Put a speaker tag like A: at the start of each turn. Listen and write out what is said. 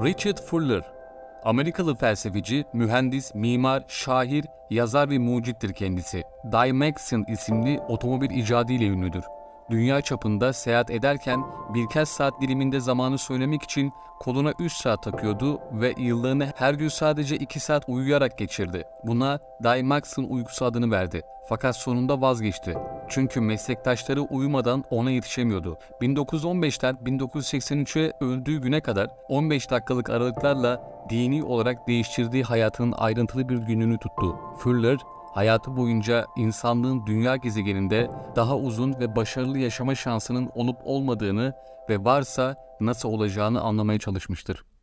A: Richard Fuller, Amerikalı felsefeci, mühendis, mimar, şair, yazar ve mucittir kendisi. Dymaxion isimli otomobil icadı ile ünlüdür. Dünya çapında seyahat ederken birkaç saat diliminde zamanı söylemek için koluna 3 saat takıyordu ve yıllarını her gün sadece 2 saat uyuyarak geçirdi. Buna Dymaxion uykusu adını verdi. Fakat sonunda vazgeçti. Çünkü meslektaşları uyumadan ona yetişemiyordu. 1915'ten 1983'e öldüğü güne kadar 15 dakikalık aralıklarla dini olarak değiştirdiği hayatının ayrıntılı bir gününü tuttu. Fuller, hayatı boyunca insanlığın dünya gezegeninde daha uzun ve başarılı yaşama şansının olup olmadığını ve varsa nasıl olacağını anlamaya çalışmıştır.